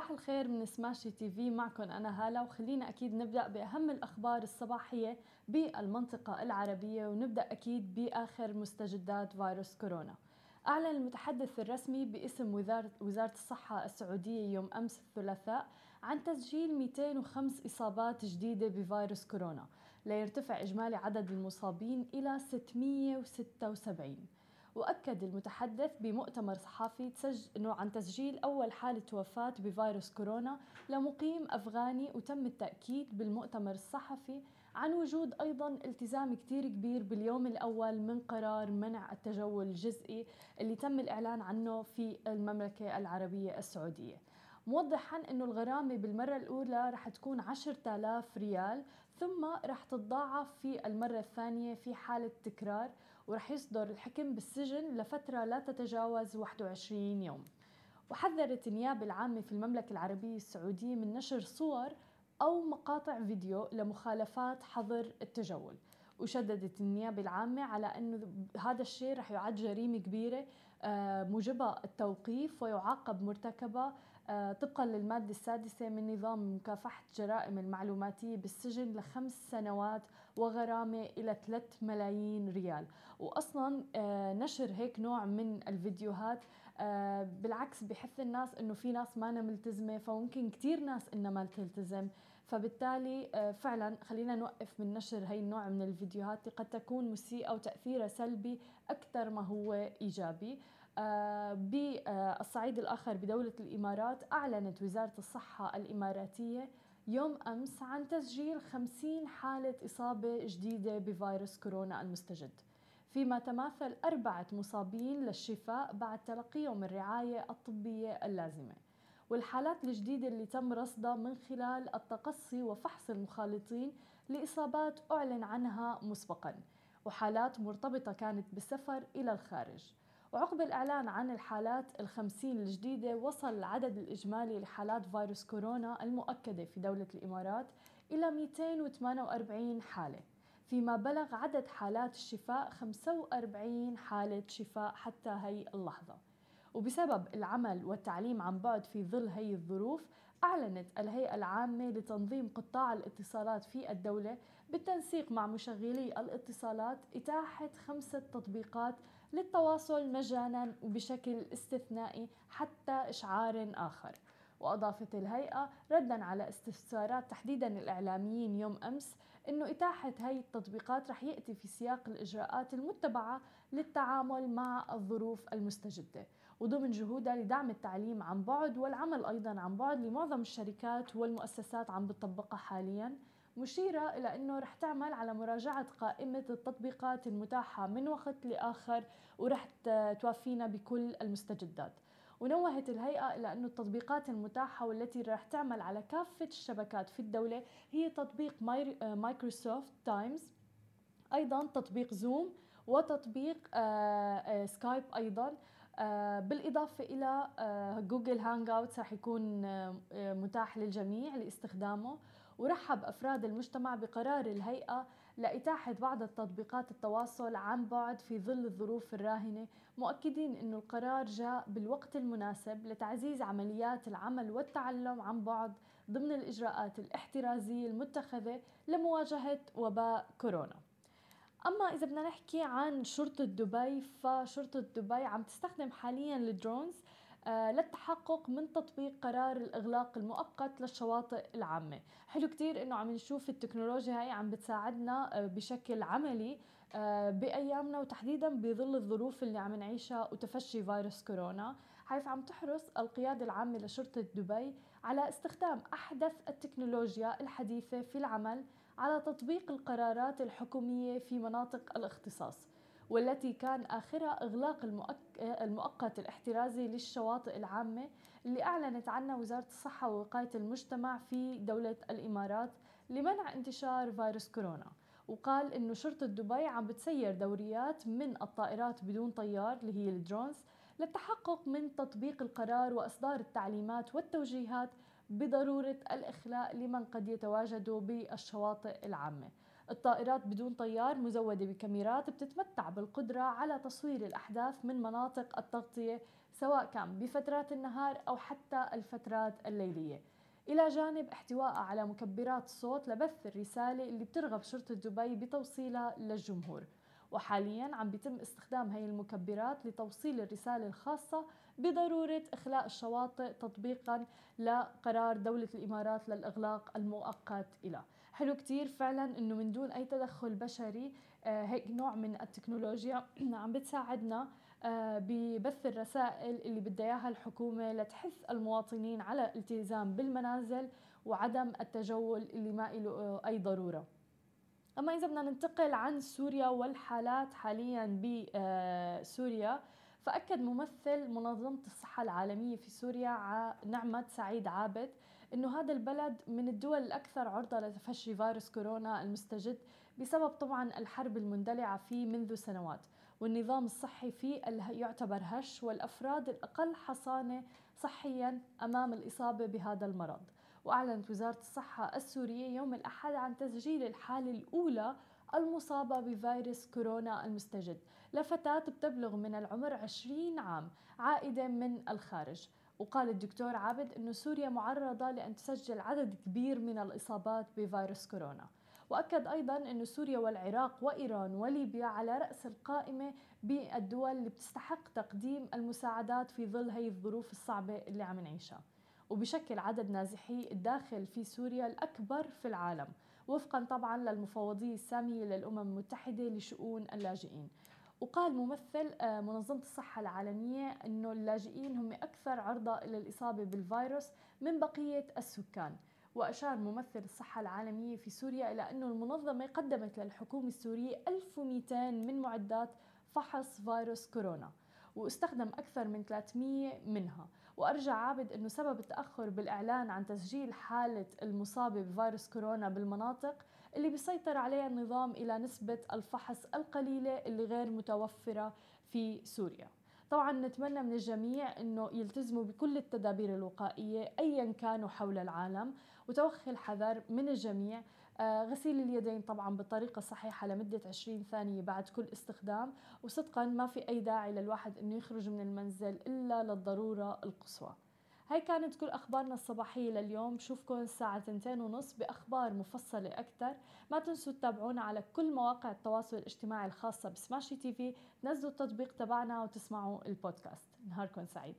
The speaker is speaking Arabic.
صباح الخير من سماشي تي في معكم أنا هالة وخلينا أكيد نبدأ بأهم الأخبار الصباحية بالمنطقة العربية ونبدأ أكيد بآخر مستجدات فيروس كورونا. أعلن المتحدث الرسمي باسم وزارة, وزارة الصحة السعودية يوم أمس الثلاثاء عن تسجيل 205 إصابات جديدة بفيروس كورونا ليرتفع إجمالي عدد المصابين إلى 676 وأكد المتحدث بمؤتمر صحفي. أنه عن تسجيل أول حالة وفاة بفيروس كورونا لمقيم أفغاني وتم التأكيد بالمؤتمر الصحفي عن وجود أيضا التزام كتير كبير باليوم الأول من قرار منع التجول الجزئي اللي تم الإعلان عنه في المملكة العربية السعودية موضحا إنه الغرامة بالمرة الأولى رح تكون 10000 ريال ثم رح تتضاعف في المرة الثانية في حالة تكرار ورح يصدر الحكم بالسجن لفترة لا تتجاوز 21 يوم. وحذرت النيابة العامة في المملكة العربية السعودية من نشر صور أو مقاطع فيديو لمخالفات حظر التجول. وشددت النيابة العامة على أنه هذا الشيء رح يعد جريمة كبيرة آه، موجبها التوقيف ويعاقب مرتكبة طبقا للمادة السادسة من نظام مكافحة الجرائم المعلوماتية بالسجن لخمس سنوات وغرامة إلى 3 ملايين ريال. وأصلا آه، نشر هيك نوع من الفيديوهات بالعكس بحث الناس إنه في ناس ما ملتزمة فممكن كثير ناس إنها ما تلتزم. فبالتالي فعلا خلينا نوقف من نشر هي النوع من الفيديوهات قد تكون مسيئة وتأثيرها سلبي أكثر ما هو إيجابي. آه، بالصعيد الآخر بدولة الإمارات أعلنت وزارة الصحة الإماراتية يوم أمس عن تسجيل 50 حالة إصابة جديدة بفيروس كورونا المستجد. فيما تماثل أربعة مصابين للشفاء بعد تلقيهم الرعاية الطبية اللازمة. والحالات الجديدة اللي تم رصدها من خلال التقصي وفحص المخالطين لإصابات أعلن عنها مسبقا. وحالات مرتبطة كانت بالسفر إلى الخارج. وعقب الإعلان عن الحالات الخمسين الجديدة وصل العدد الإجمالي لحالات فيروس كورونا المؤكدة في دولة الإمارات إلى 248 حالة. فيما بلغ عدد حالات الشفاء 45 حالة شفاء حتى هي اللحظة. وبسبب العمل والتعليم عن بعد في ظل هي الظروف أعلنت الهيئة العامة لتنظيم قطاع الاتصالات في الدولة بالتنسيق مع مشغلي الاتصالات إتاحة خمسة تطبيقات للتواصل مجانا وبشكل استثنائي حتى إشعار آخر. وأضافت الهيئة ردا على استفسارات تحديدا الإعلاميين يوم أمس أنه إتاحة هي التطبيقات رح يأتي في سياق الإجراءات المتبعة للتعامل مع الظروف المستجدة وضمن جهودها لدعم التعليم عن بعد والعمل أيضا عن بعد لمعظم الشركات والمؤسسات عم بتطبقها حاليا. مشيرة إلى أنه رح تعمل على مراجعة قائمة التطبيقات المتاحة من وقت لآخر ورح توافينا بكل المستجدات. ونوهت الهيئة إلى أن التطبيقات المتاحة والتي رح تعمل على كافة الشبكات في الدولة هي تطبيق مايكروسوفت تيمز أيضا تطبيق زوم وتطبيق سكايب آه، آه، أيضا. آه، بالإضافة إلى جوجل هانج آوتس رح يكون متاح للجميع لاستخدامه. ورحب أفراد المجتمع بقرار الهيئة لإتاحة بعض التطبيقات التواصل عن بعد في ظل الظروف الراهنة مؤكدين أن القرار جاء بالوقت المناسب لتعزيز عمليات العمل والتعلم عن بعد ضمن الإجراءات الاحترازية المتخذة لمواجهة وباء كورونا. أما إذا بدنا نحكي عن شرطة دبي فشرطة دبي عم تستخدم حاليا الدرونز للتحقق من تطبيق قرار الإغلاق المؤقت للشواطئ العامة. حلو كتير إنه عم نشوف التكنولوجيا هاي عم بتساعدنا آه، بشكل عملي آه، بأيامنا وتحديدا بظل الظروف اللي عم نعيشها وتفشي فيروس كورونا حيث عم تحرص القيادة العامة لشرطة دبي على استخدام أحدث التكنولوجيا الحديثة في العمل على تطبيق القرارات الحكومية في مناطق الاختصاص. والتي كان آخرها إغلاق المؤقت الاحترازي للشواطئ العامة اللي أعلنت عنها وزارة الصحة ووقاية المجتمع في دولة الإمارات لمنع انتشار فيروس كورونا وقال إنه شرطة دبي عم بتسير دوريات من الطائرات بدون طيار اللي هي الدرونز للتحقق من تطبيق القرار وإصدار التعليمات والتوجيهات بضرورة الإخلاء لمن قد يتواجدوا بالشواطئ العامة. الطائرات بدون طيار مزودة بكاميرات بتتمتع بالقدرة على تصوير الأحداث من مناطق التغطية سواء كان بفترات النهار أو حتى الفترات الليلية. إلى جانب احتوائها على مكبرات صوت لبث الرسالة اللي بترغب شرطة دبي بتوصيلها للجمهور. وحاليا عم بيتم استخدام هي المكبرات لتوصيل الرسالة الخاصة بضرورة إخلاء الشواطئ تطبيقا لقرار دولة الإمارات للإغلاق المؤقت إلى. حلو كتير فعلا إنه من دون أي تدخل بشري آه، هيك نوع من التكنولوجيا عم بتساعدنا آه، ببث الرسائل اللي بدها إياها الحكومة لتحث المواطنين على الالتزام بالمنازل وعدم التجول اللي ما له أي ضرورة. أما إذا بدنا ننتقل عن سوريا والحالات حاليا بسوريا فأكد ممثل منظمة الصحة العالمية في سوريا نعمة سعيد عابد إنه هذا البلد من الدول الأكثر عرضة لتفشي فيروس كورونا المستجد بسبب طبعا الحرب المندلعة فيه منذ سنوات. والنظام الصحي فيه يعتبر هش والأفراد الأقل حصانة صحيا أمام الإصابة بهذا المرض. وأعلنت وزارة الصحة السورية يوم الأحد عن تسجيل الحالة الأولى المصابة بفيروس كورونا المستجد لفتاة بتبلغ من العمر 20 عام عائدة من الخارج. وقال الدكتور عابد أن سوريا معرضة لأن تسجل عدد كبير من الإصابات بفيروس كورونا. وأكد أيضا أن سوريا والعراق وإيران وليبيا على رأس القائمة بالدول اللي بتستحق تقديم المساعدات في ظل هي الظروف الصعبة اللي عم نعيشها. وبشكل عدد نازحي الداخل في سوريا الأكبر في العالم وفقا طبعا للمفوضية السامية للأمم المتحدة لشؤون اللاجئين. وقال ممثل آه، منظمة الصحة العالمية أنه اللاجئين هم أكثر عرضة للإصابة بالفيروس من بقية السكان. وأشار ممثل الصحة العالمية في سوريا إلى أن المنظمة قدمت للحكومة السورية 1200 من معدات فحص فيروس كورونا واستخدم أكثر من 300 منها. وأرجع عابد أنه سبب التأخر بالإعلان عن تسجيل حالة المصابة بفيروس كورونا بالمناطق اللي بيسيطر عليها النظام إلى نسبة الفحص القليلة اللي غير متوفرة في سوريا. طبعا نتمنى من الجميع إنه يلتزموا بكل التدابير الوقائية ايا كانوا حول العالم. وتوخي الحذر من الجميع آه، غسيل اليدين طبعا بالطريقة الصحيحة لمدة 20 ثانية بعد كل استخدام. وصدقا ما في أي داعي للواحد أنه يخرج من المنزل إلا للضرورة القصوى. هاي كانت كل أخبارنا الصباحية لليوم. بشوفكم الساعة تنتين ونص بأخبار مفصلة أكثر ما تنسوا تتابعونا على كل مواقع التواصل الاجتماعي الخاصة بسماشي تي في. تنزلوا التطبيق تبعنا وتسمعوا البودكاست. نهاركم سعيد.